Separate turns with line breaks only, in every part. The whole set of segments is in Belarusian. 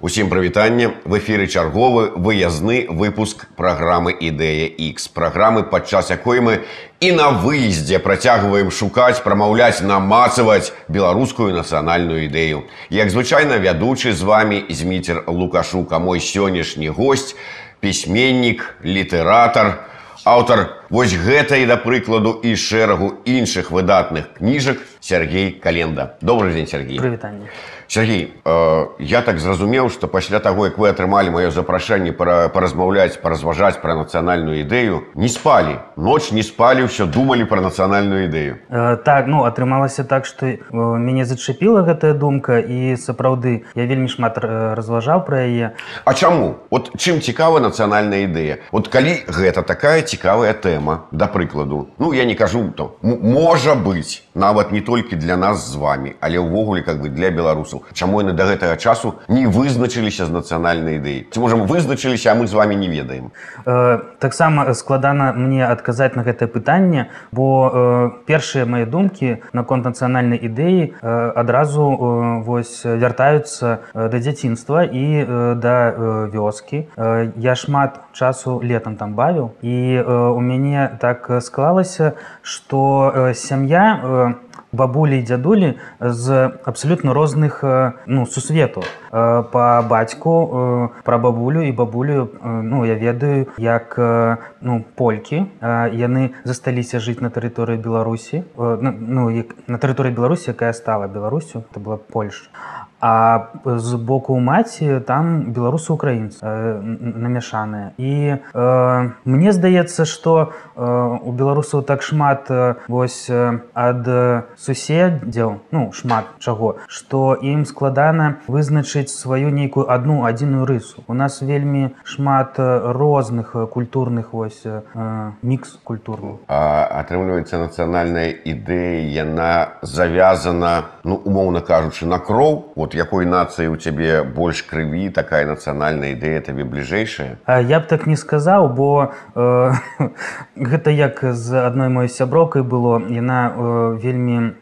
Усім прывітанне. В эфіры чарговы выязны выпуск праграмы ідэя X праграмы падчас якой мы і на выездзе працягваем шукаць прамаўляць намацаваць беларускую нацыянальную ідэю. Як звычайна вядучы з вами зміцер лукашука мой сённяшні гость пісьменнік літаратар аўтар вось гэтай да прыкладу і шэрагу іншых выдатных кніжак Сергей календа. Добрый дзень Сергей.
Прывітанне.
Сергей э, я так зразумеў што пасля таго як вы атрымалі маё запрашэнне пара, паразмаўляць паразважаць пра нацыянальную ідэю не спалі. Ноч не спалі ўсё думалі пра нацыянальную ідэю.
Э, так ну атрымалася так што э, мяне зачапіла гэтая думка і сапраўды я вельмі шмат э, разважаў пра яе.
А чаму? От чым цікава нацыянальная ідэя? От калі гэта такая цікавая тэма да прыкладу. Ну я не кажу то можа быць нават не толькі для нас з вами але ўвогуле как бы для беларусаў. Чаму яны да гэтага часу не вызначыліся з нацыянальнай ідэі ці можам вызначыліся а мы з вами не ведаем?
Э, таксама складана мне адказаць на гэтае пытанне бо э, першыя мае думкі наконт нацыянальнай ідэі э, адразу э, вось вяртаюцца э, да дзяцінства і э, да э, вёскі. Э, я шмат часу летом там бавіў і э, у мяне так склалася что э, сям'я э, бабулі і дзядулі з абсалютна розных ну сусвету па бацьку пра бабулю і бабулю ну я ведаю як ну полькі яны засталіся жыць на тэрыторыі беларусі. Ну на тэрыторыі беларусі якая стала беларусю это была польша. А з боку маці там беларусы украінцы намяшаныя. І э, мне здаецца што э, у беларусаў так шмат э, вось ад суседзяў ну шмат чаго што ім складана вызначыць сваю нейкую адну адзіную рысу. У нас вельмі шмат розных культурных вось э, мікс культуру
атрымліваецца нацыянальная ідэя яна завязана ну умоўна кажучы на кроў вот якой нацыі у цябе больш крыві такая нацыянальная ідэя табе бліжэйшая
я б так не сказаў бо э, гэта як з адной моей сяброкай было яна э, вельмі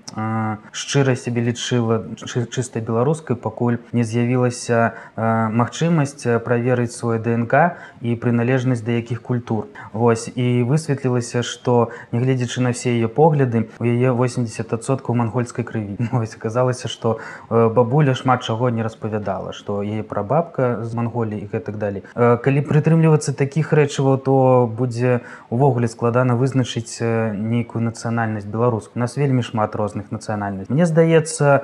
шчыра сябе лічыла чыстай беларускай пакуль не з'явілася магчымасць праверыць свой днк і прыналежнасць да якіх культур. Вось і высветлілася што нягледзячы на все яе погляды у яе 80соткаў мангольскай крыві. Вось аказалася што бабуля шмат чаго не распавядала што яе прабабка з манголі і гэтак далей. Калі прытрымлівацца такіх рэчываў то будзе увогуле складана вызначыць нейкую нацыянальнасць беларуску нас вельмі шмат розных нацыянальнасць Мне здаецца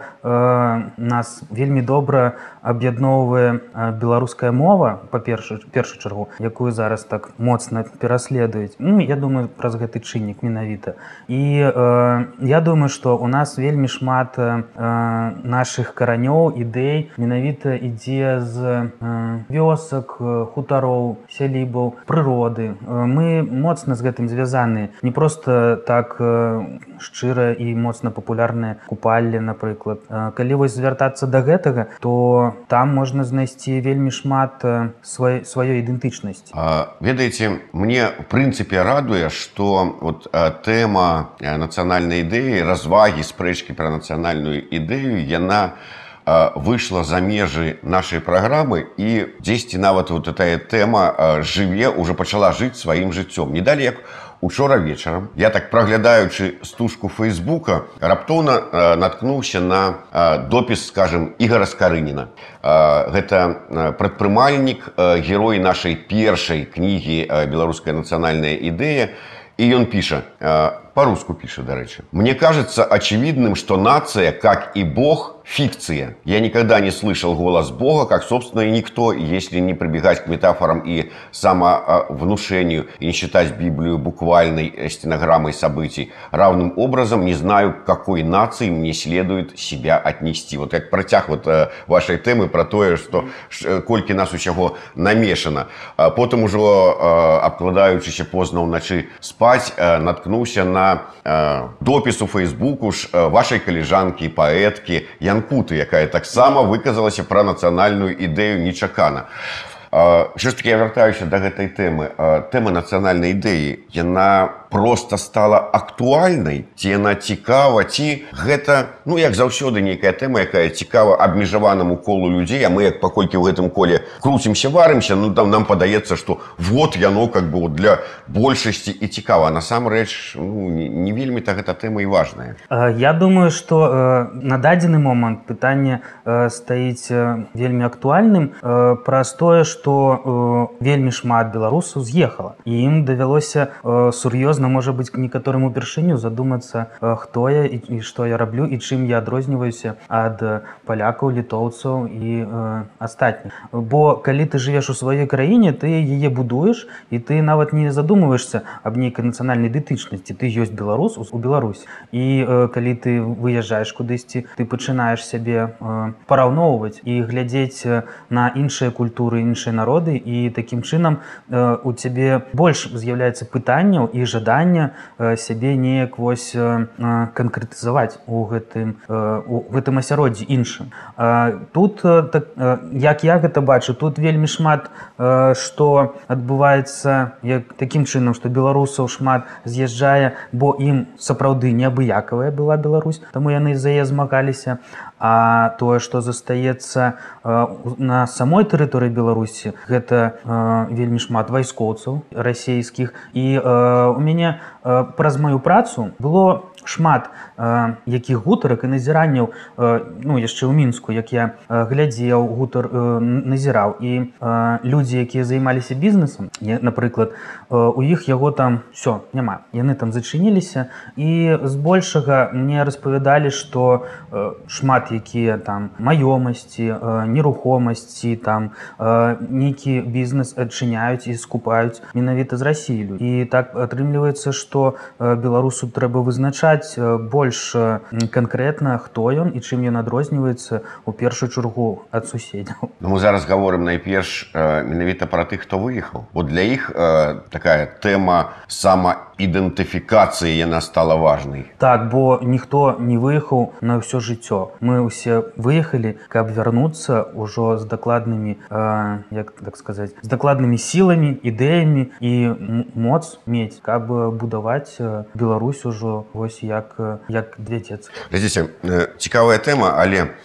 нас вельмі добра аб'ядноўвае э, беларуская мова па-перша першую чаргу якую зараз так моцна пераследуюць. Ну, я думаю праз гэты чыннік менавіта. І э, я думаю што у нас вельмі шмат э, наших каранёў ідэй. Менавіта ідзе з э, вёсак хутароў сялібаў прыроды. Мы моцна з гэтым звязаны. Не просто так э, шчыра і моцна папулярныя купаллі напрыклад. Калі вось звяртацца да гэтага то там можна знайсці вельмі шмат свай, сваёй ідэнтычнасці.
Ведаеце мне в прынцыпе радуе что вот тэма нацыянальнай ідэі развагі спрэчкі пра нацыянальную ідэю яна выйшла за межы нашай праграмы і дзесьці нават вот этая тэма жыве уже пачала жыць сваім жыццём. Не далі як у учора вечарам я так праглядаючы стужку фейсбука раптоўна э, наткнуўся на э, допіс скажем ігора скарыніна. Э, гэта прадпрымальнік э, герой нашай першай кнігі э, беларуская нацыянальная ідэя і ён піша э, по-руску піша дарэчы мне кажется очевидным что нация как и бог фикция. Я никогда не слышал голос Бога, как, собственно, и никто, если не прибегать к метафорам и самовнушению, и не считать Библию буквальной стенограммой событий. Равным образом не знаю, к какой нации мне следует себя отнести. Вот как протяг вот э, вашей темы про то, что кольки нас усяго намешано. Потом уже, обкладаючись поздно ночи спать, наткнулся на допис у Фейсбуку вашей коллежанки и поэтки Ян Янкуты, якая таксама выказалася пра нацыянальную ідэю нечакана. Що ж таки я вяртаюся да гэтай тэмы тэма нацыянальнай ідэі яна просто стала актуальнай ці яна цікава ці гэта ну як заўсёды нейкая тэма якая цікава абмежаванаму колу людзей а мы як паколькі ў гэтым коле круцімся варымся ну там нам падаецца что вот яно как бы для большасці і цікава. Насамрэч ну, не, не вельмі так гэта тэма і важная.
Я думаю что на дадзены момант пытанне стаіць вельмі актуальным праз тое что вельмі шмат беларусаў з'ехала і ім давялося сур'ёзна можа быць некаторым упершыню задумацца хто я і, і што я раблю і чым я адрозніваюся ад палякаў літоўцаў і астатніх бо калі ты жывеш у сваёй краіне ты яе будуеш і ты нават не задумваешься аб нейкай нацыянальнай дытычнасці ты ёсць беларус у Беларусь і калі ты выязджаеш кудысьці ты пачынаеш сябе параўноўваць і глядзець на іншыя культуры іншыя народы і такім чынам у цябе больш з'яўляецца пытанняў і жадання сябе неяк вось канкрэтызаваць у гэтым у гэтым асяроддзі іншым. Тут так, як я гэта бачу тут вельмі шмат што адбываецца як такім чынам што беларусаў шмат з'язджае бо ім сапраўды неабыякавая была Беларусь таму яны за яе змагаліся. А тое што застаецца на самой тэрыторыі беларусі гэта вельмі шмат вайскоўцаў расійскіх. І у мяне праз маю працу было шмат э, якіх гутарак і назіранняў э, ну яшчэ ў мінску як я э, глядзеў гутар э, назіраў. І э, людзі якія займаліся бізнесам напрыклад э, у іх яго там все няма яны там зачыніліся і збольшага мне распавядалі што э, шмат якія там маёмасці э, нерухомасці там э, нейкі бізнес адчыняюць і скупаюць менавіта з рассілю і так атрымліваецца што э, беларусу трэба вызначаць больш канкрэтна хто ён і чым ён адрозніваецца у першую чаргу ад суседзяў
ну, мы зараз гаворым найперш менавіта пра тых хто выехаў. Бо для іх такая тэма сама ідэнтыфікацыі яна стала важнай.
Так бо ніхто не выехаў на ўсё жыццё. Мы ўсе выехалі каб вярнуцца ўжо з дакладнымі э, як так сказаць з дакладнымі сіламі ідэямі і моц мець каб будаваць Беларусь ужо вось як як дзецец
глядзіце цікавая тэма але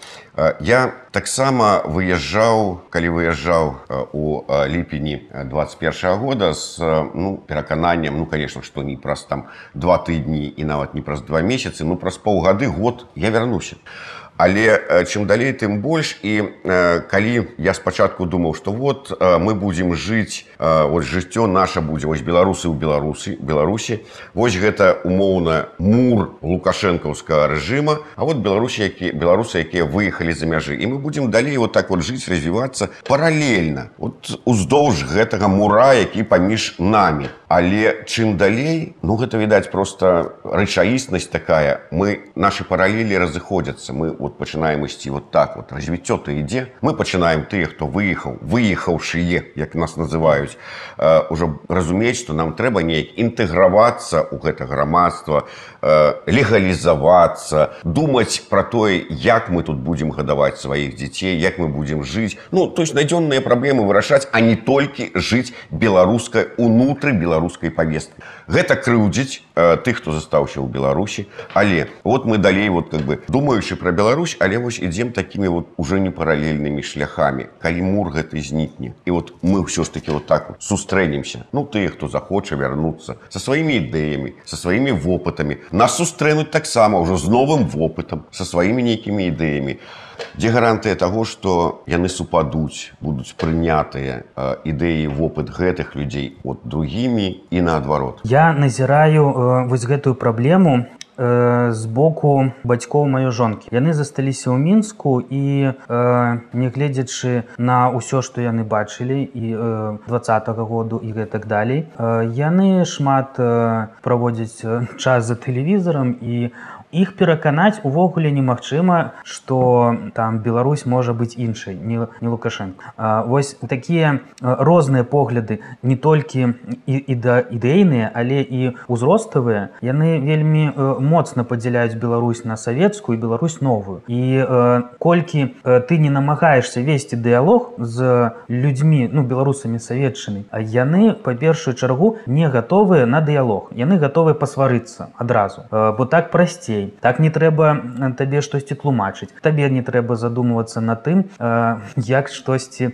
я таксама выязджаў калі выязджаў у ліпені 21 года з ну перакананнем ну конечно што не праз там два тыдні і нават не праз два месяцы ну праз паўгады год я вярнуся. а Але чым далей тым больш. І э, калі я спачатку думаў што вот э, мы будзем жыць э, вот жыццё наша будзе вось беларусы ў беларусі беларусі. Вось гэта умоўна мур лукашэнкаўскага рэжыма. А вот беларусі які беларусы якія выехалі за мяжы. І мы будзем далей вот так вот жыць развівацца паралельна вот уздоўж гэтага мура які паміж намі. Але чым далей ну гэта відаць просто рэчаіснасць такая. Мы наши паралелі разыходзяцца. Мы вот пачынаем ісці вот так вот. Развіццё то ідзе. Мы пачынаем тыя хто выехаў выехаўшые як нас называюць э, уже разумець что нам трэба неяк інтэгравацца ў гэта грамадства э, легалізавацца думаць про тое як мы тут будемм гадаваць сваіх дзяцей як мы будемм жыць ну то есть надзённыя праблемы вырашаць а не толькі жыць беларускай унутры беларускай павесткі гэта крыўдзіць э, тых хто застаўся ў беларусі. Але вот мы далей вот как бы думаючы про беларусь але вось ідзем такімі вот уже не паралельнымі шляхамі. Калі мур гэты знікне і вот мы ўсё ж таки вот так вот сустрэнемся. Ну тыя хто захоча вярнуцца со сваімі ідэямі со сваімі вопытамі нас сустрэнуць таксама ўжо з новым вопытам со сваімі нейкімі ідэямі. Дзе гарантыя таго што яны супадуць будуць прынятыя ідэі вопыт гэтых людзей от другімі і наадварот?
Я назіраю э, вось гэтую праблему з боку бацькоў маёй жонкі. Яны засталіся ў мінску і нягледзячы на ўсё што яны бачылі і два году і гэтак далей яны шмат праводзяць час за тэлевізарам і іх пераканаць увогуле немагчыма что там Беларусь можа быць іншай не, не лукашенко вось такія розныя погляды не толькі і, і да ідэйныя але і узроставыя яны вельмі моцна падзяляюць Беларусь на савецкую Беларусь новую. І колькі ты не намагаешься весці дыялог з людзьмі ну беларусамі саветчыны а яны па першую чаргу не гатовыя на дыялог. Яны гатовы пасварыцца адразу. Бо так прасцей так не трэба табе штосьці тлумачыць. Табе не трэба задумвацца на тым як штосьці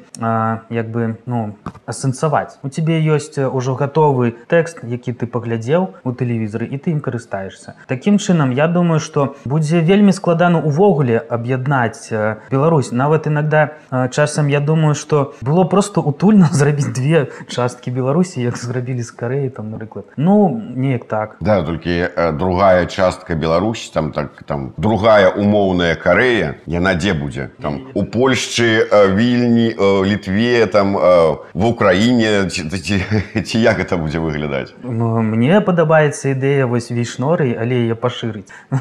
як бы ну асэнсаваць. У тебе ёсць ужо гатовы тэкст які ты паглядзеў у тэлевізоры і ты ім карыстаешься Такім чынам я думаю что будзе вельмі складана увогуле аб'яднаць Беларусь. Нават иногда часам я думаю что было просто утульна зрабіць две часткі беларусі як зрабілі з кареі там напрыклад. Ну неяк так.
Да толькі другая частка беларусі там так там другая умоўная карея яна дзе будзе? Там у польшчы вільні літве там в украіне ці, як это будзе выглядаць?
Ну, мне падабаецца ідэя вось вішноры але я пашырыць.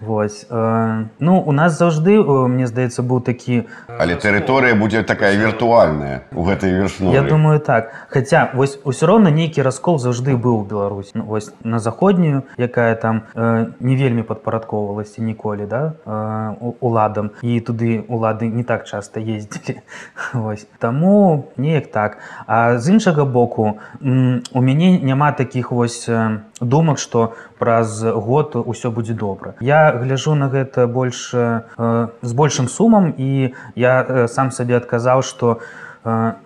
Вось ну у нас заўжды мне здаецца быў такі
але тэрыторыя будзе такая віртуальная у гэтай вершно
Я думаю так. Хаця вось усё роўна нейкі раскол заўжды быў у Беларусь ну, вось на заходнюю якая там э, не вельмі падпарадковалася ніколі да э, уладам. І туды улады не так часта ездзілі. Таму неяк так. А з іншага боку у мяне няма такіх вось думак што праз год усё будзе добра. Я гляжу на гэта больш э, з большым сумам і я э, сам сабе адказаў што у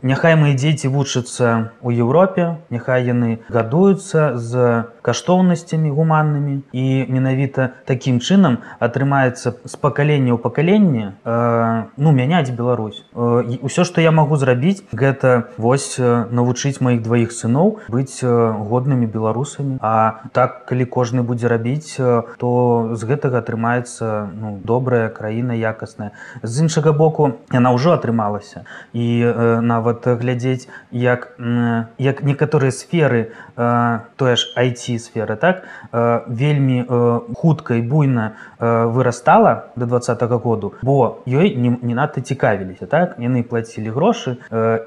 Няхай мои дзеці вучацца ў Еўропе, няхай яны гадуюцца з каштоўнасцямі гуманнымі і менавіта такім чынам атрымаецца з пакалення ў пакаленне ну мяняць Беларусь. Усё, што я магу зрабіць, гэта вось навучыць маіх дваіх сыноў быць годнымі беларусамі. А так калі кожны будзе рабіць, то з гэтага атрымаецца ну, добрая краіна якасная. З іншага боку яна ўжо атрымалася і нават глядзець як як некаторыя сферы тое ж айти сферы так вельмі хутка і буйна вырастала до два -го году бо ёй не, не надта цікавіліся так? Яны плацілі грошы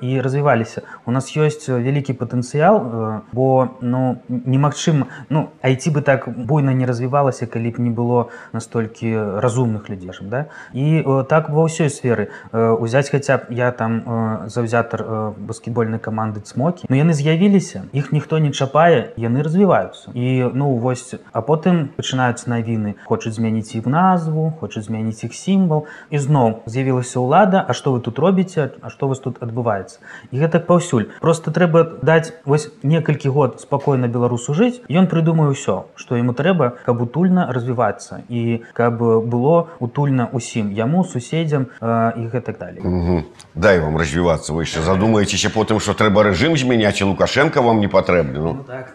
і развіваліся. У нас ёсць вялікі патэнцыял бо ну немагчыма ну айти бы так буйна не развівалася калі б не было настолькі разумных людзей да? І так ва ўсёй сферы. Узяць хаця б я там заўзятар э, баскетбольнай каманды цмокі но яны з'явіліся іх ніхто не чапае яны развіваюцца і ну вось а потым пачынаюцца навіны хочуць змяніць іх назву хочуць змяніць іх сімвал і зноў з'явілася ўлада А што вы тут робіце А што вас тут адбываецца і гэтак паўсюль просто трэба даць вось некалькі год спакойна беларусу жыць ён прыдумае ўсё што яму трэба каб утульна развівацца і каб было утульна усім яму суседзям э, і гэтак далее
дай вам развівацца вы яшчэ задумаецеся потым што трэба рэжым змяняць і лукашенко вам не патрэбны ну, ну, так.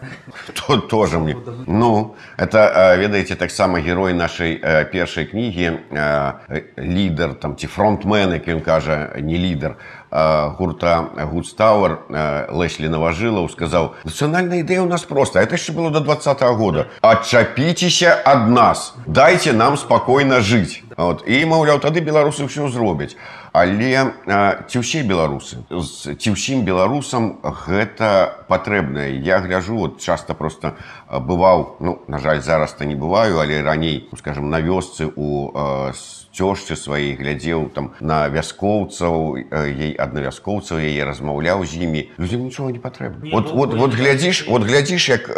то тоже мне. Ну это ведаеце таксама герой нашай першай кнігі лідар там ці фронтмен як ён кажа не лідар гурта гудстауэр леслі наважылаў сказаў нацыянальная ідэя у нас просто это яшчэ было до два -го года. Адчапіцеся ад нас дайте нам спакойна жыць вот. і маўляў тады беларусы ўсё зробяць але ці ўсе беларусы? Ці ўсім беларусам гэта патрэбнае я гляжу вот часто просто бываў ну на жаль зараз то не бываю але раней скажем на вёсцы у цёжцы сваіх глядзеў там на вяскоўцаў ей аднавяскоўцаў яе размаўляў з імі. Людзям нічога не патрэбна. Вот вот вот глядзіш вот глядзіш як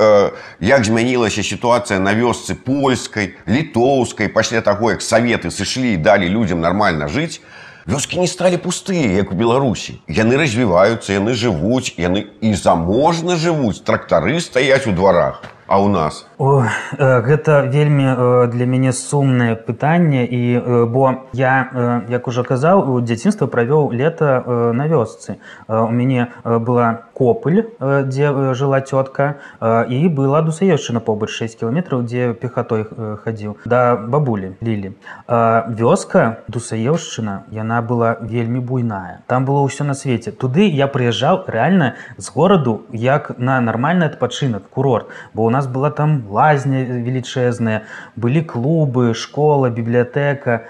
як змянілася сітуацыя на вёсцы польскай літоўскай пасля таго як саветы сышлі далі людзям нармальна жыць вёскі не сталі пустыя як у беларусі. Яны развіваюцца яны жывуць яны і заможна жывуць. Трактары стаяць у дварах а у нас
О, гэта вельмі для мяне сумнае пытанне. І бо я як ужо казаў у дзяцінства правёў лета на вёсцы. У мяне была копыль дзе жыла цётка і была дусаешчына побач 6 кіламетраў дзе пехатой хадзіў да бабулі лілі. Вёска дусаеўшчына яна была вельмі буйная. Там было ўсё на свеце. Туды я прыязджаў рэальна з гораду як на нармальны адпачынак курорт. Бо у нас была там лазня велічэзная былі клубы школа бібліятэка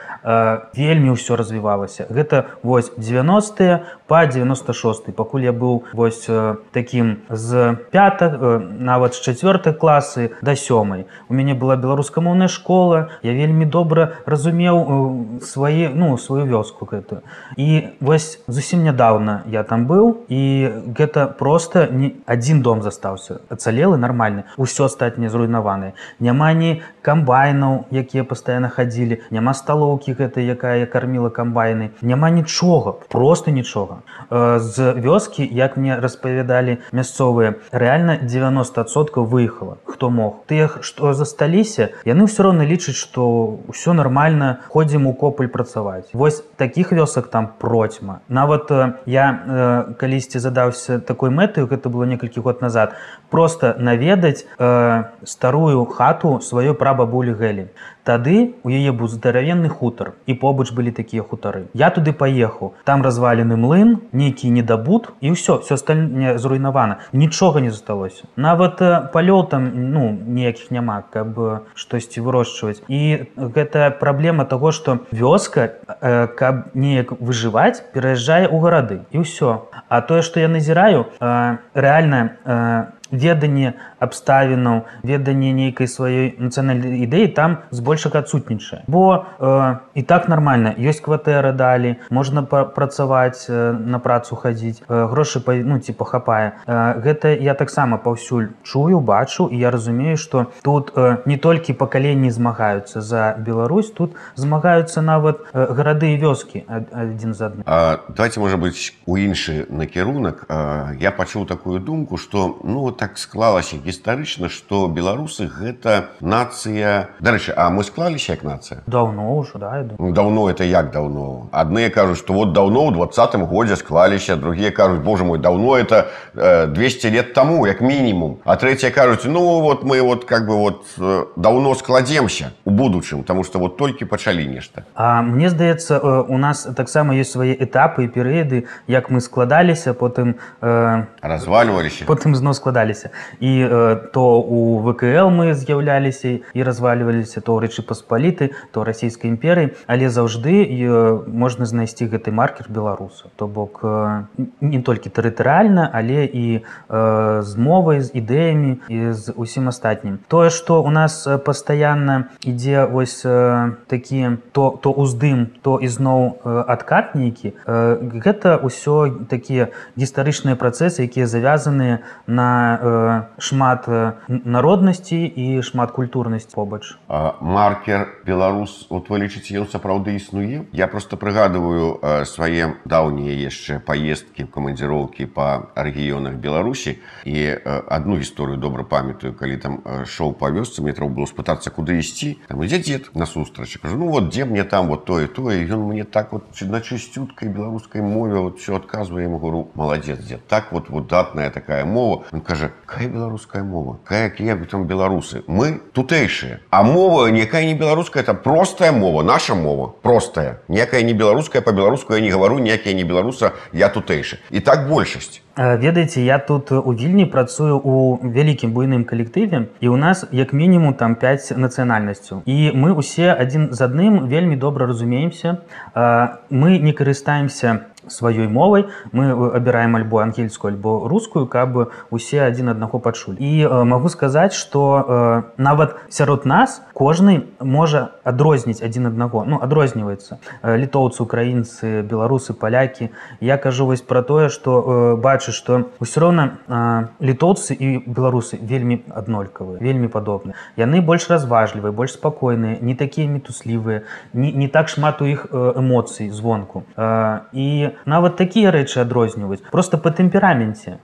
вельмі ўсё развівалася гэта вось 90 по 96 пакуль я быў вось таким з 5 нават з чавёртай класы да сёмай. У мяне была беларускамоўная школа я вельмі добра разумеў свае ну сваю вёску гэтую. І вось зусім нядаўна я там быў і гэта просто не адзін дом застаўся ацалелы нармальны ўсё астатняе зруйнаванае. Няма ні камбайнаў якія пастаянна хадзілі няма сталоўкі гэта якая карміла камбайны няма нічога просто нічога з вёскі як мне распавядалі мясцовыя рэальна 90соткаў выехала хто мог. Тых што засталіся? Яны ўсё роўна лічаць што ўсё нормально ходзім у копль працаваць. Вось таких вёсак там процьма. Нават я калісьці задаўся такой мэтаю гэта было некалькі год назад просто наведаць э, старую хату сваёй прабабулі гэлі Тады у яе быў здаравенны хутар і побач былі такія хутары. Я туды паехаў, там развалены млын, нейкі недабут і ўсё все астальне зруйнавана. Нічога не засталося. Нават палёў там ну, ніякіх няма, каб штосьці вырошчваць. І гэта праблема таго, што вёска, каб неяк выжываць, пераязджае ў гарады і ўсё. А тое, што я назіраю, рэальна веданне абставінаў веданне нейкай сваёй нацыянальнай ідэі там збольшага адсутнічае. Бо э, і так нормально ёсць кватэра далі можна працаваць э, на працу хадзіць э, грошы па ну ці пахапае э, гэта я таксама паўсюль чую бачу і я разумею што тут э, не толькі пакаленні змагаюцца за Беларусь тут змагаюцца нават э, гарады і вёскі адзін за адным.
Давайте можа быць у іншы накірунак. Э, я пачуў такую думку што ну вот так склалася гістарычна што беларусы гэта нацыя дарэчы а мы склаліся як нацыя?
Даўно ўжо да,
ну, даўно это як даўно? Адныя кажуць што вот даўно ў двадцатым годзе склаліся другія кажуць Боже мой даўно это э, 200 лет таму як мінімум а трэця кажуць ну вот мы вот как бы вот э, даўно складземся у будучым тому что вот толькі пачалі нешта
А мне здаецца э, у нас таксама ёсць свае этапы і перыяды як мы складаліся потым
э, развальваліся.
потым зно складалі разваляліся і э, то у вКл мы з'яўляліся і развальваліся то рэчы паспаліты то расійскай імперыі. Але заўжды э, можна знайсці гэты маркер беларусу. То бок э, не толькі тэрытарыальна але і э, з мовай з ідэямі і з усім астатнім. Тое што у нас пастаянна ідзе вось э, такі то то уздым то ізноў э, адкат нейкі э, гэта ўсё такія гістарычныя працэсы якія завязаныя на шмат э, народнасці і шмат культурнасць побач.
Маркер беларус вот вы лічыце ён сапраўды існуе? Я просто прыгадываю э, свае даўнія яшчэ паездкі камандзіроўкі па рэгіёнах беларусі. І одну гісторыю добра памятаю калі там шоу па вёсцы мне трэба было спытацца куды ісці. Там ідзе дзед? насустрач кажу ну вот дзе мне там вот тое тое ён мне так вот на чысцюткай беларускай мове вот все адказвае ему говорю маладзец дзе так вот вот датная такая мова. Он кажа кажа кая беларуская мова кая я там беларусы мы тутэйшыя а мова якая не беларуская это простая мова наша мова простая. Некая не беларуская по-беларуску я не гавару ніякія не беларуса я тутэйшы і так большасць
ведаеце я тут у вільні працую у вялікім буйным калектыве і у нас як мінімум там 5 нацыянальнасцяў і мы усе адзін з адным вельмі добра разумеемся. Мы не карыстаемся сваёй мовай. Мы абіраем альбо ангельскую альбо рускую каб усе адзін аднаго пачулі. І магу сказаць что нават сярод нас кожны можа адрозніць адзін аднаго. Ну адрозніваецца. Літоўцы украінцы беларусы палякі. Я кажу вось пра тое что бачу что ўсё роўна літоўцы і беларусы вельмі аднолькавыя вельмі падобны яны больш разважлівыя больш спакойныя не такія мітуслівыя не, не так шмат у іх эмоцый звонку. І нават такія рэчы адрозніваюць просто по тэмпераменце.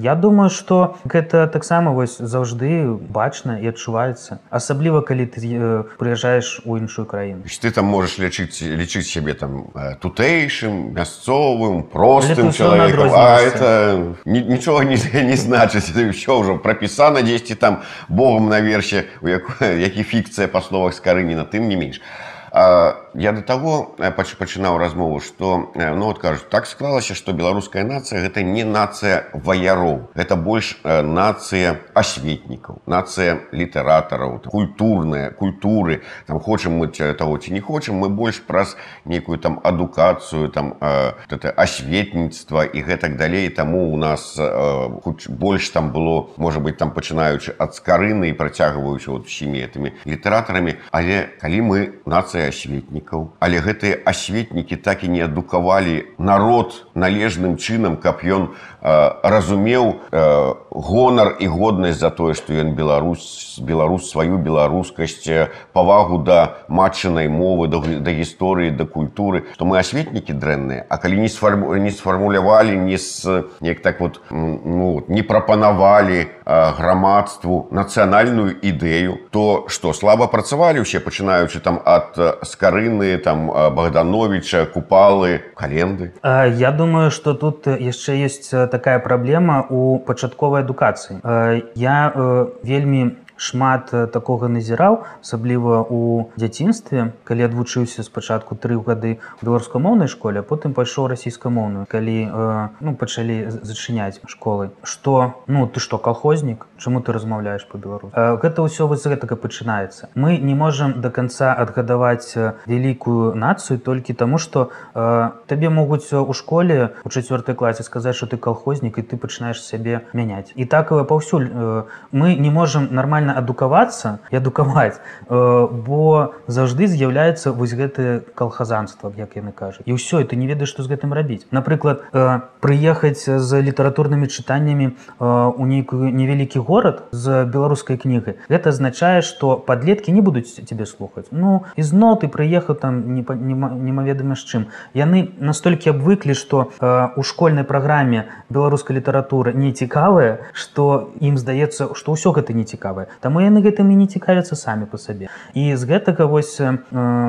Я думаю что гэта таксама вось заўжды бачна і адчуваецца асабліва калі ты прыязджаеш у іншую краіну.
Ты там можаш лічыць лічыць сябе там тутэйшым мясцовым простым человеком а это нічога не, не значыць. Все ўжо прапісана дзесьці там богом наверсе у як, які фікцыя па словах скарыніна тым не менш. А, я до таго э, пачынаў размову што э, ну вот кажуць так склалася што беларуская нацыя гэта не нацыя ваяроў гэта больш э, нацыя асветнікаў нацыя літаратараў культурная культуры. Там хочам мы того ці не хочам мы больш праз некую там адукацыю там это асветніцтва і гэтак далей таму у нас больш там было можа быть там пачынаючы ад скарыны і працягваючы вот усімі этими літаратарамі але калі мы нацыя асветнікаў але гэтыя асветнікі так і не адукавалі народ належным чынам каб ён э, разумеў э, гонар і годнасць за тое што ён беларус беларус сваю беларускасць павагу да матчынай мовы да, да гісторыі да культуры. То мы асветнікі дрэнныя а калі не сфарму не сфармулявалі не з неяк так вот ну, не прапанавалі э, грамадству нацыянальную ідэю то што слаба працавалі ўсе пачынаючы там ад скарыны там богдановича купалы календы?
Я думаю что тут яшчэ есть такая праблема у пачатковай адукацыі. Я вельмі шмат такога назіраў асабліва у дзяцінстве калі адвучыўся спачатку тры гады беларускамоўнай школе потым пайшоў расійскамоўную калі ну пачалі зачыняць школы. Что ну ты что колхознік чаму ты размаўляешь по-беларус гэта ўсё вось гэтага пачынаецца. Мы не можам до конца адгадаваць вялікую нацыю толькі таму что табе могуць у школе у чацвёртай класе сказаць что ты колхознік і ты пачынаешь сябе мяняць. І так паўсюль мы не можем нормально правільна адукавацца і адукаваць э, бо заўжды з'яўляецца вось гэтае калхазанства як яны кажуць. І ўсё ты не ведаеш што з гэтым рабіць. Напрыклад э, прыехаць з літаратурнымі чытаннямі э, у нейкую невялікі горад з беларускай кнігай гэта азначае што падлеткі не будуць цябе слухаць. Ну ізноў ты прыехаў там немаведама з чым. Яны настолькі абвыклі што у школьнай праграме беларускай літаратуры не цікавая што ім здаецца што ўсё гэта не цікавае Таму яны гэтым і не цікавяцца самі па сабе. І з гэтага вось э,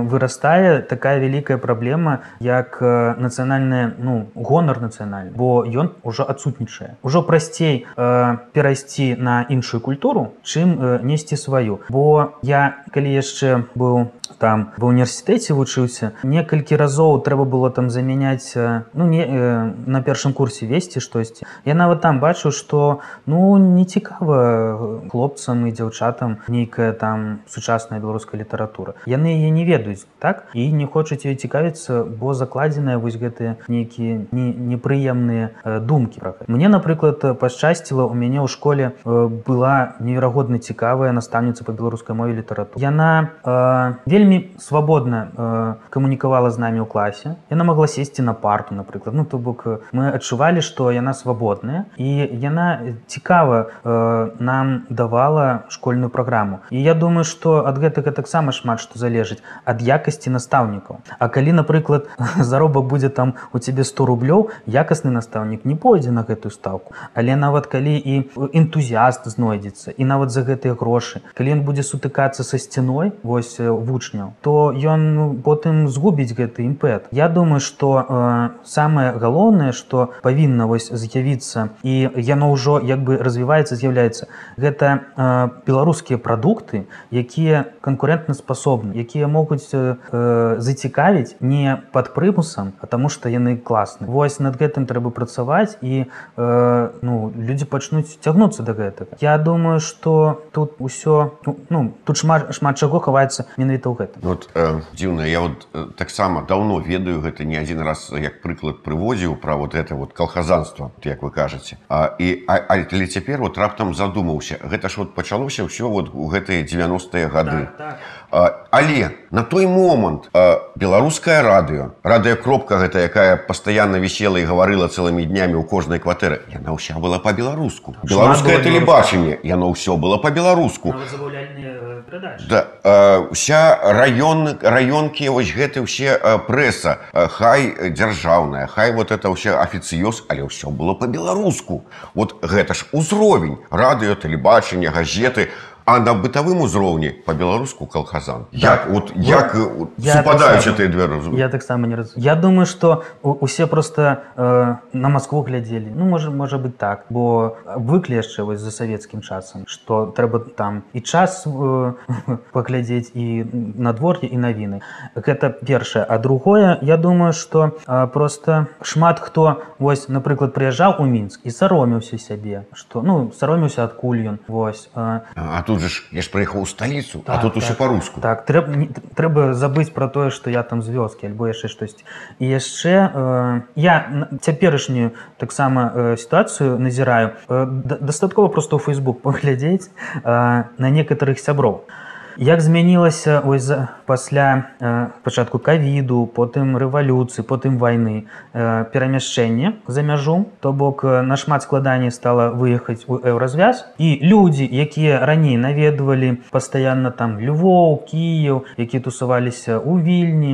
вырастае такая вялікая праблема, як э, нацыянальная ну, гонар нацыянальны, бо ён ужо адсутнічае. Ужо прасцей э, перайсці на іншую культуру, чым э, несці сваю. Бо я калі яшчэ быў там ва універсітэце вучыўся некалькі разоў трэба было там замяняць ну не э, на першым курсе весці штосьці я нават там бачу что ну не цікава хлопцам і дзяўчатам нейкая там сучасная беларуская літаратура. Яны яе не ведаюць так? І не хочуць ее цікавіцца бо закладзеная вось гэтыя нейкія непрыемныя не думкі. Про мне напрыклад пашчасціла у мяне ў школе была неверагодна цікавая настаўніца по беларускай мове літаратуры. Яна э, вельмі свабодна э, камунікавала з намі ў класе. Яна могла сесці на парту напрыклад. Ну то бок мы адчувалі што яна свабодная. І яна цікава э, нам давала школьную праграму і я думаю что ад гэтага таксама шмат што залежыць ад якасці настаўнікаў. А калі напрыклад заробак будзе там у цябе 100 рублёў якасны настаўнік не пойдзе на гэтую стаўку. Але нават калі і энтузіаст знойдзецца і нават за гэтыя грошы калі ён будзе сутыкацца са сцяной вось вучня вучняў то ён ну, потым згубіць гэты імпэт. Я думаю что э, самае галоўнае что павінна вось з'явіцца і яно ўжо як бы развіваецца з'яўляецца гэта э, беларускія прадукты якія канкурентна спасобны якія могуць э, зацікавіць не под прымусам потому что яны класны вось над гэтым трэба працаваць і э, ну людзі пачнуць цягнуцца до гэтага. Я думаю что тут усё ну, ну тут шмат шмат чаго хаваецца менавіта ў гэта
вот э, дзіўна я вот э, таксама давно ведаю гэта не адзін раз як прыклад прыводзіў пра вот это вот калхазанство як вы кажаце. А, і але цяпер вот раптам задумаўся гэта ж вот пачалося ўсё вот у гэтыя 90-е гады. Так, так. Але на той момант беларускае радыё радыё кропка гэта якая пастаянна вісела і гаварыла цэлымі днямі ў кожнай кватэры яна ўся была по-беларуску беларускае тэлебачанне яно ўсё было по-беларуску да, уся раён раёнкі вось гэты ўсе прэса хай дзяржаўная хай вот это ўсе афіцыёз але ўсё было по-беларуску вот гэта ж узровень радыё тэлебачання газеты А на бытавым узроўні по-беларуску калхазан як
Так.
от як
Вот
э,
я
супадаюць гэтыя две разумы
Я таксама не разумею. Я думаю, што у- усе проста э, на Маскву глядзелі. Ну можа можа быць так, бо выклі яшчэ вось за савецкім часам, што трэба там і час э, паглядзець і надвор'е і навіны. Гэта першае, а другое, я думаю, што э, просто шмат хто вось напрыклад прыязджаў у мінск і саромеўся сябе, што ну саромеўся адкуль ён вось. Э,
А тут же ж я ж прыехаў у сталіцу а
Так,
тут усё
так.
по-руску
Так, трэба, не, трэба забыць пра тое, што я там з вёскі альбо яшчэ штосьці. І яшчэ э, я цяперашнюю таксама э, сітуацыю назіраю. Э, да- дастаткова проста ў Facebook паглядзець э, на некаторых сяброў. Як змянілася ось пасля пачатку кавіду, потым рэвалюцыі, потым вайны э, перамяшчэнне за мяжу, то бок нашмат складаней стала выехаць у еўразвяз і людзі, якія раней наведвалі пастаянна там Львоў, Кіяў, якія тусаваліся ў вільні,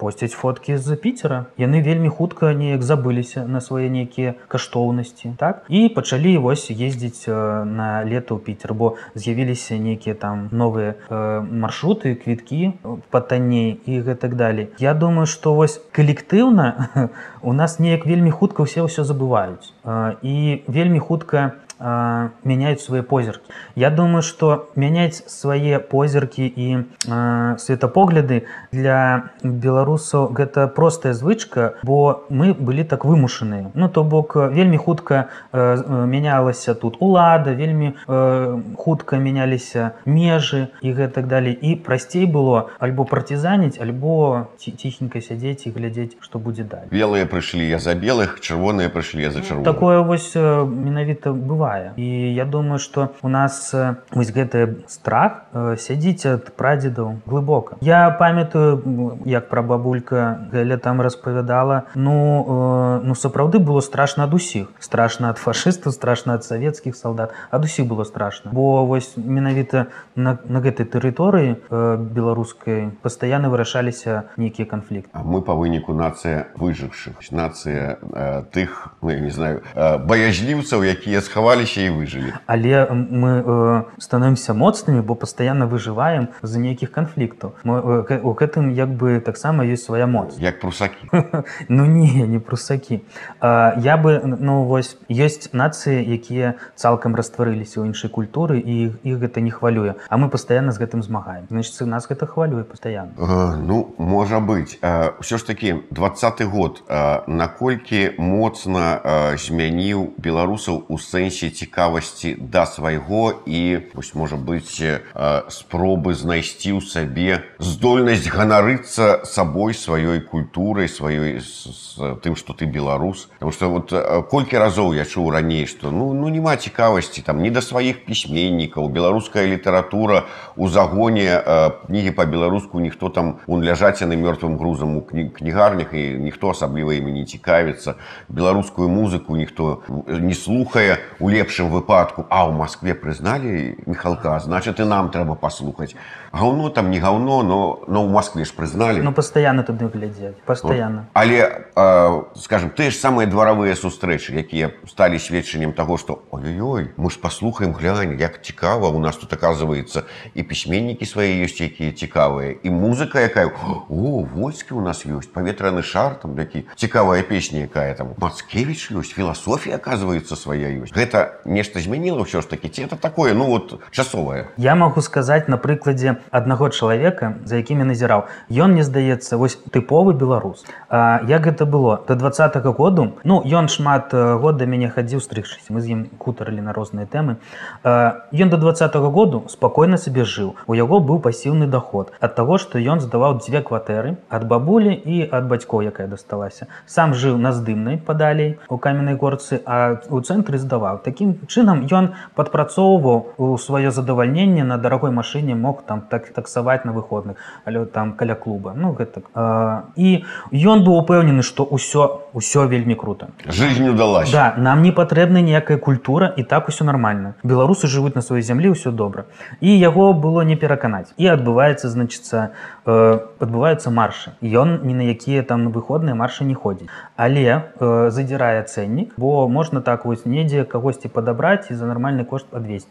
посцяць фоткі з піцера. Яны вельмі хутка неяк забыліся на свае нейкія каштоўнасці так і пачалі вось ездзіць на лета ў піцер, бо з'явіліся нейкія там новыя маршруты, квіткі патанней і гэтак далей. Я думаю, што вось калектыўна у нас неяк вельмі хутка ўсе ўсё забываюць Э, і вельмі хутка э, мяняюць свае позіркі. Я думаю, што мяняць свае позіркі і э, светапогляды для беларусаў гэта простая звычка, бо мы былі так вымушаныя. Ну то бок вельмі хутка э, мянялася тут улада, вельмі э, хутка мяняліся межы і гэтак далей. І прасцей было альбо партизаніць, альбо ці- ціхенька сядзець і глядзець, што будзе далей.
белыя прыйшлі я за белых чырвоныя прыйшлі я за чырвоных
Такое вось э, менавіта бывае і я думаю што у нас э, вось гэты страх э, сядзіць ад прадзедаў глыбока я памятаю як пра бабулька Гэля там распавядала ну э, ну сапраўды было страшна ад усіх. Страшна ад фашыстаў страшна ад савецкіх салдат ад усіх было страшна бо вось менавіта на, на гэтай тэрыторыі э, беларускай пастаянна вырашаліся нейкія канфлікты.
Мы па выніку нацыя выжыўшых нацыя э, тых ну, не знаю э, баязліўцаў якія схаваліся і выжылі
але мы э, становимся моцнымі бо пастаянна выжываем з-за нейкіх канфліктаў э, у гэтым як бы таксама ёсць свая моц
як прусакі
ну не не прусакі а, я бы ну вось ёсць нацыі якія цалкам растварыліся ў іншай культуры і іх гэта не хвалюе. А мы пастаянна з гэтым змагаем. Значит нас гэта хвалюе пастаянна
Э, Ну можа быць. Ўсё ж такі двадцаты год э, наколькі моцна э, змяніў беларусаў у сэнсе цікавасці да свайго і вось можа быць э, спробы знайсці ў сабе здольнасць ганарыцца сабой сваёй культурай сваёй з, з тым што ты беларус. Потому что вот э, колькі разоў я чуў раней што ну ну няма цікавасці там не да сваіх пісьменнікаў беларуская літаратура у загоне э, кнігі па-беларуску ніхто там он ляжаць яны мёртвым грузам у кні- кнігарнях і ніхто асабліва імі не цікавіцца. Беларускую музыку ніхто не слухае у лепшым выпадку а ў Маскве прызналі михалка значит і нам трэба паслухаць. Гаўно там не гаўно но но ў Маскве ж прызналі.
Ну пастаянна туды глядзець пастаянна.
Але э, скажем тыя ж самыя дваравыя сустрэчы якія сталі сведчаннем таго што ой-ой мы ж паслухаем глянь як цікава у нас тут оказывается і пісьменнікі свае ёсць якія цікавыя і музыка якая о войскі у нас ёсць паветраны шар там які цікавая песня якая там Мацкевич ёсць філасофія оказывается свая ёсць гэта нешта змяніла ўсё ж такі ці это такое ну вот часовае?
Я магу сказаць на прыкладзе аднаго чалавека за якім я назіраў. Ён мне здаецца вось тыповы беларус. А, як гэта было? До двадцатого году ну ён шмат год да мяне хадзіў стрыгчыся мы з ім кутарылі на розныя тэмы. Ён до двадцатого году спакойна сабе жыў. У яго быў пасіўны доход ад таго што ён здаваў дзве кватэры ад бабулі і ад бацькоў якая дасталася. Сам жыў на здымнай падалей у каменнай горцы а у цэнтры здаваў такім чынам ён падпрацоўваў у сваё задавальненне на дарагой машыне мог там так таксаваць на выходных але там каля клуба ну гэтак А, і ён быў упэўнены што ўсё ўсё вельмі круто
жизнь удалась
Да, нам не патрэбна ніякая культура і так усё нармальна. Беларусы жывуць на сваёй зямлі ўсё добра. І яго было не пераканаць. І адбываецца значыцца э, адбываюцца маршы. Ён ні на якія там выходныя маршы не ходзіць. Але э, задзірае цэннік, бо можна так вось недзе кагосьці падабраць і за нармальны кошт адвесці.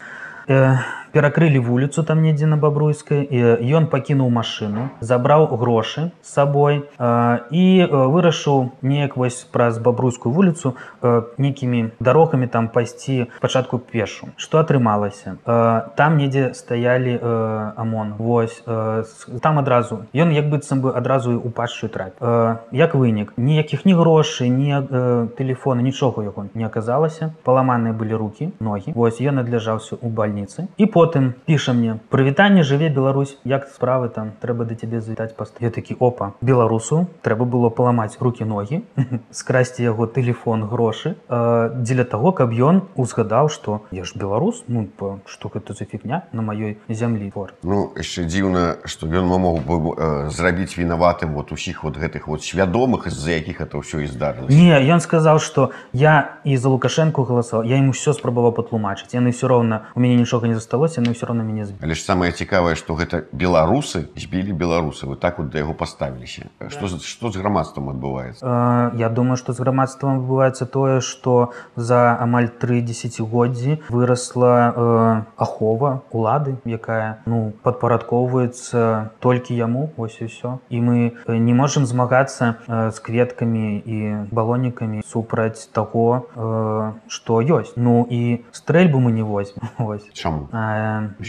Э, перакрылі вуліцу там недзе на бабруйскай і ён пакінуў машыну забраў грошы з сабой э, і э, вырашыў неяк вось праз бабруйскую вуліцу э, нейкімі дарогамі там пайсці пачатку пешу што атрымалася э, там недзе стаялі э, амон вось э, там адразу ён як быццам бы адразу у пашчую трап э, як вынік ніякіх ні грошай ні э, телефона нічога яго не аказалася паламаныя былі руки ногі вось ён адляжаўся у бальніцы і по потым піша мне прывітанне жыве Беларусь як справы там трэба да цябе завітаць паст я такі опа беларусу трэба было паламаць руки ногі скрасці яго телефон грошы дзеля того каб ён узгадаў что я ж беларус ну по что гэта за фігня на маёй зямлі фор
Ну яшчэ дзіўна што ён мог бы э, зрабіць вінаватым вот усіх вот гэтых вот свядомых з-за якіх это ўсё і здарылася.
Не ён сказаў что я і за лукашенко галасаваў я ему все спрабаваў патлумачыць яны все роўна у мяне нічога не засталося адбылося яны ўсё роўна мяне збілі
але ж самае цікавае што гэта беларусы збілі беларусы. Вы так вот да яго паставіліся. Што да. што з грамадствам адбываецца?
Э, Я думаю што з грамадствам адбываецца тое што за амаль тры десятгоддзі вырасла э, ахова улады якая ну падпарадкоўваецца толькі яму. Ось і ўсё і мы не можемм змагацца э, з кветкамі і балонікамі супраць таго э, што ёсць. Ну і стрэльбу мы не возьмем. Ось
чаму? А,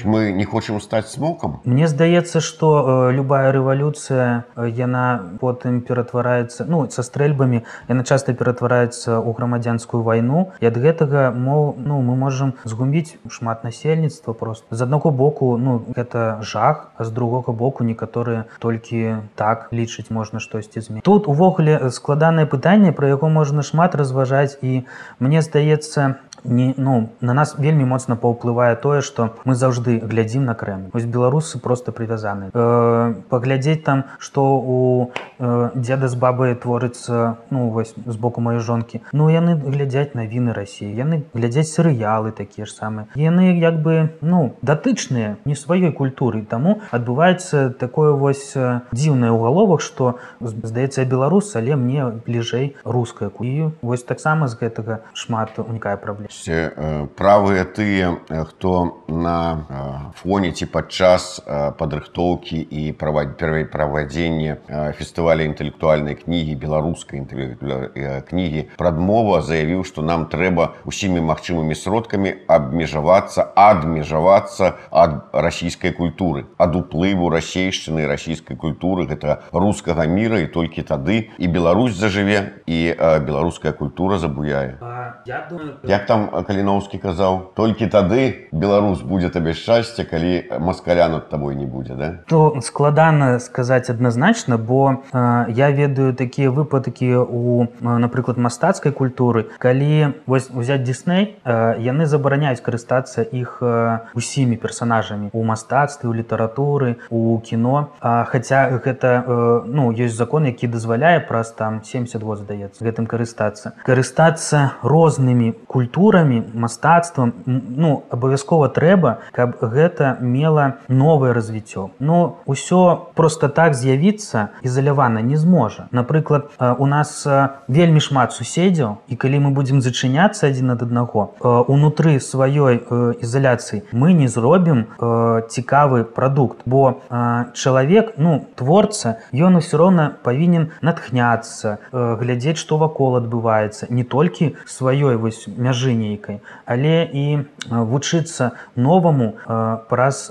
мы не хочам стаць смокам
Мне здаецца что э, любая рэвалюцыя э, яна потым ператвараецца ну са стрэльбамі яна часта ператвараецца ў грамадзянскую вайну і ад гэтага мол ну мы можемм згубіць шмат насельніцтва просто. З аднаго боку ну гэта жах а з другога боку некаторыя толькі так лічыць можна штосьці зме тут увогуле складанае пытанне про яго можна шмат разважаць і мне здаецца не ну на нас вельмі моцна паўплывае тое что мы заўжды глядзім на крэмль вось беларусы просто прывязаны э, паглядзець там что у э, дзеда з бабы творыцца ну вось з боку маёй жонкі. Ну яны глядзяць навіны рассіі яны глядзяць серыялы такія ж самыя. Яны як бы ну датычныя не сваёй культуры. Таму адбываецца такое вось дзіўнае ў галовах что здаецца беларус але мне бліжэй руская кую вось таксама з гэтага шмат унікае
э, правыя тыя хто на э, фоне ці падчас падрыхтоўкі і правадзення фестываля інтэлектуальнай кнігі беларускай кнігі. Прадмова заявіў што нам трэба усімі магчымымі сродкамі абмежавацца адмежавацца ад расійскай культуры ад уплыву расейшчыны расійскай культуры гэта рускага міра і толькі тады і Беларусь зажыве і беларуская культура забуяе. Як там каліноўскі казаў? Толькі тады беларус будзе табе шчасце калі маскаля над табой не будзе да?
То складана сказаць адназначна бо э, я ведаю такія выпадкі у напрыклад мастацкай культуры калі вось узяць Дисней э, яны забараняюць карыстацца іх э, усімі персонажамі у мастацтве у літаратуры у кіно. А, хаця гэта э, ну ёсць закон які дазваляе праз там 72 здаецца гэтым карыстацца. Карыстацца рознымі культурамі мастацтвам ну абавязкова трэба каб гэта мела новае развіццё. Но ўсё просто так з'явіцца ізалявана не зможа. Напрыклад у нас вельмі шмат суседзяў і калі мы будзем зачыняцца адзін ад аднаго унутры сваёй ізаляцыі мы не зробім цікавы прадукт. Бо чалавек ну творца ён усё роўна павінен натхняцца глядзець што вакол адбываецца не толькі сваёй вось мяжыні нейкай але і вучыцца новаму праз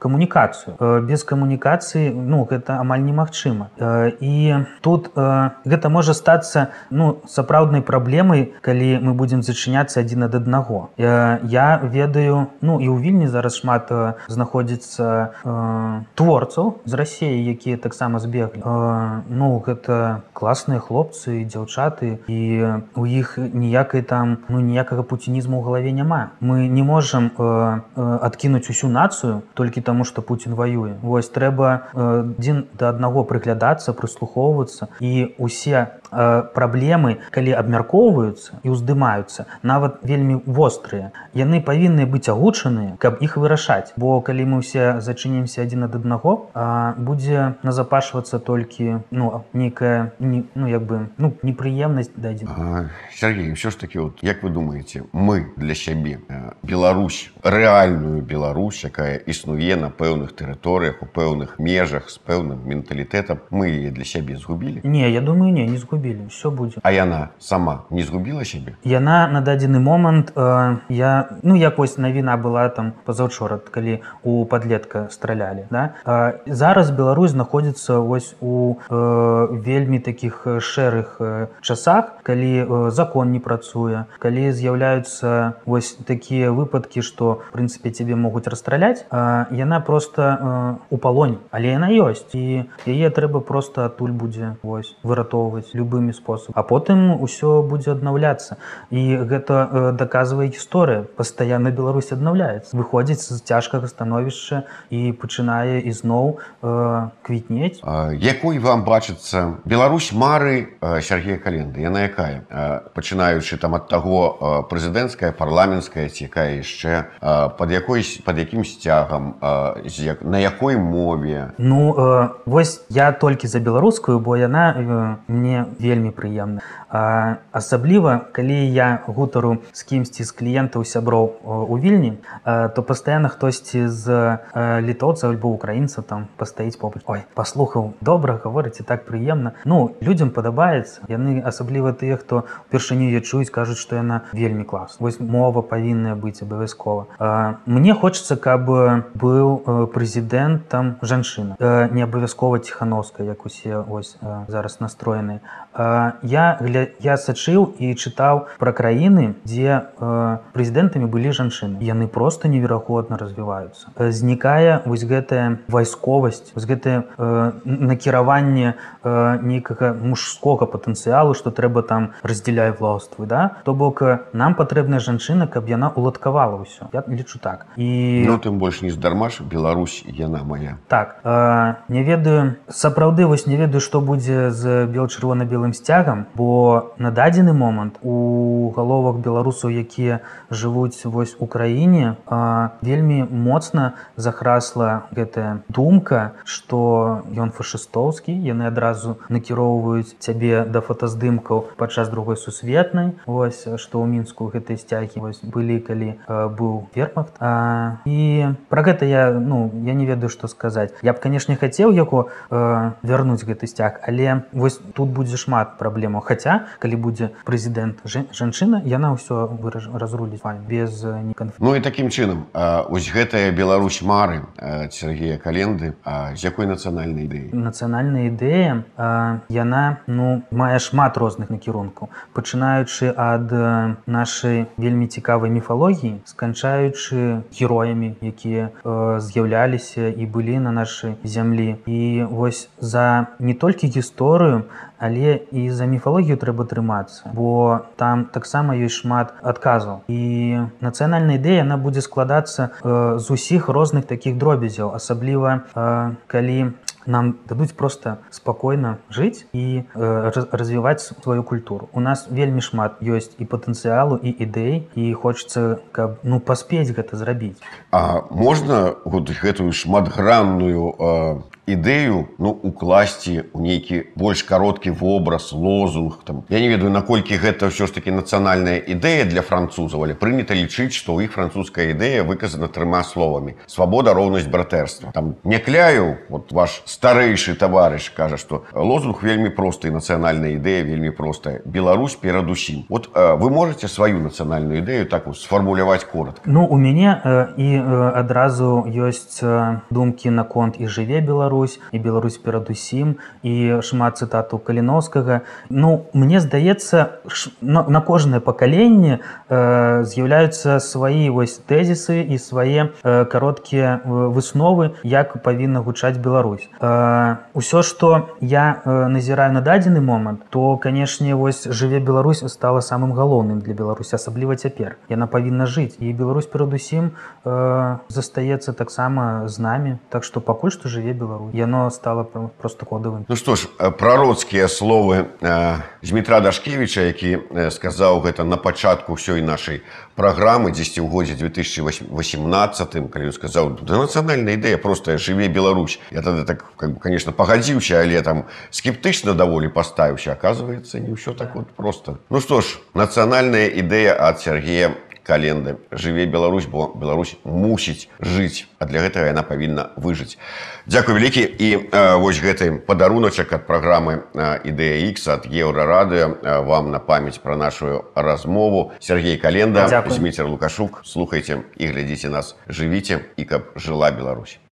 камунікацыю без камунікацыі ну гэта амаль немагчыма і тут гэта можа стацца ну сапраўднай праблемай калі мы будзем зачыняцца адзін ад аднаго я ведаю ну і ў вільні зараз шмат знаходзіцца творцаў з рассеі якія таксама збеглі. Ну гэта класныя хлопцы дзяўчаты і у іх ніякай там ну ніякага пуцінізму ў галаве няма. Мы не можам э, э, адкінуць усю нацыю толькі таму што Пуін ваюе вось трэба адзін э, да аднаго прыглядацца прыслухоўвацца і усе Э, праблемы калі абмяркоўваюцца і ўздымаюцца нават вельмі вострыя. Яны павінны быць агучаныя каб іх вырашаць. Бо калі мы ўсе зачынімся адзін ад аднаго будзе назапашвацца толькі ну нейкая не, ну як бы ну непрыемнасць дадзена
Сергей все ж таки вот як вы думаете мы для сябе Беларусь рэальную Беларусь якая існуе на пэўных тэрыторыях у пэўных межах з пэўным менталітэтам мы для сябе згубілі?
Не я думаю не не згубілі все будзе
а яна сама не згубіла сябе
яна на дадзены момант э, я ну як вось навіна была там пазаўчора калі у подлетка стралялі да. Э, зараз Беларусь знаходзіцца вось у э, вельмі таких шэрых э, часах калі э, закон не працуе калі з'яўляюцца вось такія выпадкі что в прынцыпе тебе могуць расстраляць э, яна просто э, у палоне але яна ёсць і яе трэба просто адтуль будзе вось выратоўваць любымі спосаб а потым усё будзе аднаўляцца. І гэта э, даказвае гісторыя. Пастаянна Беларусь аднаўляецца. Выходзіць з цяжкага становішча і пачынае ізноў э, квітнець.
Якой вам бачыцца Беларусь мары Сергея календы? Яна якая? Пачынаючы там ад таго прэзідэнцкая парламенская ці якая яшчэ под якой под якім сцягам на якой мове?
Ну э, вось я толькі за беларускую бо яна э, мне вельмі прыемна асабліва калі я гутару з кімсьці з кліентаў сяброў у вільні то пастаянна хтосьці з літоўца альбо украінца там пастаіць побач. Ой паслухаў добра гаворыць і так прыемна. Ну людям падабаецца. Яны асабліва тыя хто упершыню я чуюць кажуць што яна вельмі клас вось мова павінная быць абавязкова. Мне хочется каб быў прэзідэнт там жанчына. Не абавязкова ціхановска як усе ось зараз настроены я глядя я сачыў і чытаў пра краіны дзе э, прэзідэнтамі былі жанчыны. Яны просто неверагодна развіваюцца. Знікае вось гэтая вайсковасць вось гэтае э, накіраванне э, нейкага мужскога патэнцыялу што трэба там раздзяляй властвы да? То бок нам патрэбная жанчына каб яна уладкавала ўсё. Я лічу так.
І ну, тым больш не здармаш Беларусь яна моя
так э, не ведаю сапраўды вось не ведаю што будзе з бел-чырвона-белым сцягам бо на дадзены момант у галовах беларусаў якія жывуць вось у краіне вельмі моцна захрасла гэтая думка что ён фашыстоўскі яны адразу накіроўваюць цябе да фотаздымкаў падчас другой сусветнай. Ось што ў мінску гэтай сцягі вось былі калі быў вермахт. І про гэта я ну я не ведаю што сказаць. Я б канешне хацеў яго вярнуць гэты сцяг але вось тут будзе шмат праблемаў хаця калі будзе прэзідэнт жанчына яна ўсё разруліць без неканф
Ну і такім чынам ось гэтая Беларусь мары Сергея календы з якой нацыянальнай ідэі
нацыянальная ідэя яна ну мае шмат розных накірункаў. Пачынаючы ад нашай вельмі цікавай міфалогіі сканчаючы героямі якія з'яўляліся і былі на нашай зямлі. І вось за не толькі гісторыю але і за міфалогію трэба трымацца бо там таксама ёсць шмат адказаў. І нацыянальная ідэя она будзе складацца э, з усіх розных такіх дробязяў асабліва э, калі нам дадуць просто спакойна жыць і э, развіваць сваю культуру. У нас вельмі шмат ёсць і патэнцыялу і ідэй і хочется каб ну паспець гэта зрабіць.
А можна вот гэтую шматгранную э, ідэю ну укласці у нейкі больш кароткі вобраз лозунг там я не ведаю наколькі гэта ўсё ж таки нацыянальная ідэя для французаў але прынята лічыць што ў іх французская ідэя выказана трыма словамі. Свабода роўнасць братэрства там не кляю вот ваш старэйшы таварыш кажа што лозунг вельмі просты нацыянальная ідэя вельмі простая. Беларусь перадусім вот вы можете сваю нацыянальную ідэю так сфармуляваць коротко
ну у мяне і адразу ёсць думкі наконт і жыве Беларусь Беларусь і Беларусь перадусім і шмат цытатаў каліновскага. Ну мне здаецца на, на кожнае пакаленне э, з'яўляюцца свае вось тэзісы і свае э, кароткія высновы як павінна гучаць Беларусь. Э, Усё што я э, назіраю на дадзены момант то канешне вось жыве Беларусь стала самым галоўным для Беларусь асабліва цяпер. Яна павінна жыць. І Беларусь перадусім э, застаецца таксама з намі. Так што пакуль што жыве Беларусь яно стало просто кодавым
Ну што ж прароцкія словы Дмітра дашкевича які сказаў гэта на пачатку ўсёй нашай праграмы 10 у годзе 2018 калі ён сказаў да нацыянальная ідэя просто жыве Беларусь я тады так как бы, конечно, пагадзіўся, але там скептычна даволі паставіўся, оказывается, не ўсё так вот просто. Ну што ж, нацыянальная ідэя ад Сергея календы жыве Беларусь бо Беларусь мусіць жыць а для гэтага яна павінна выжыць. Дякую вялікі. І э, вось гэты падаруначак ад праграмы ідэя X ад еўрарады вам на памяць пра нашу размову. Сергей календа Зміцер лукашук. Слухайте і глядзіце нас жывіце і каб жыла Беларусь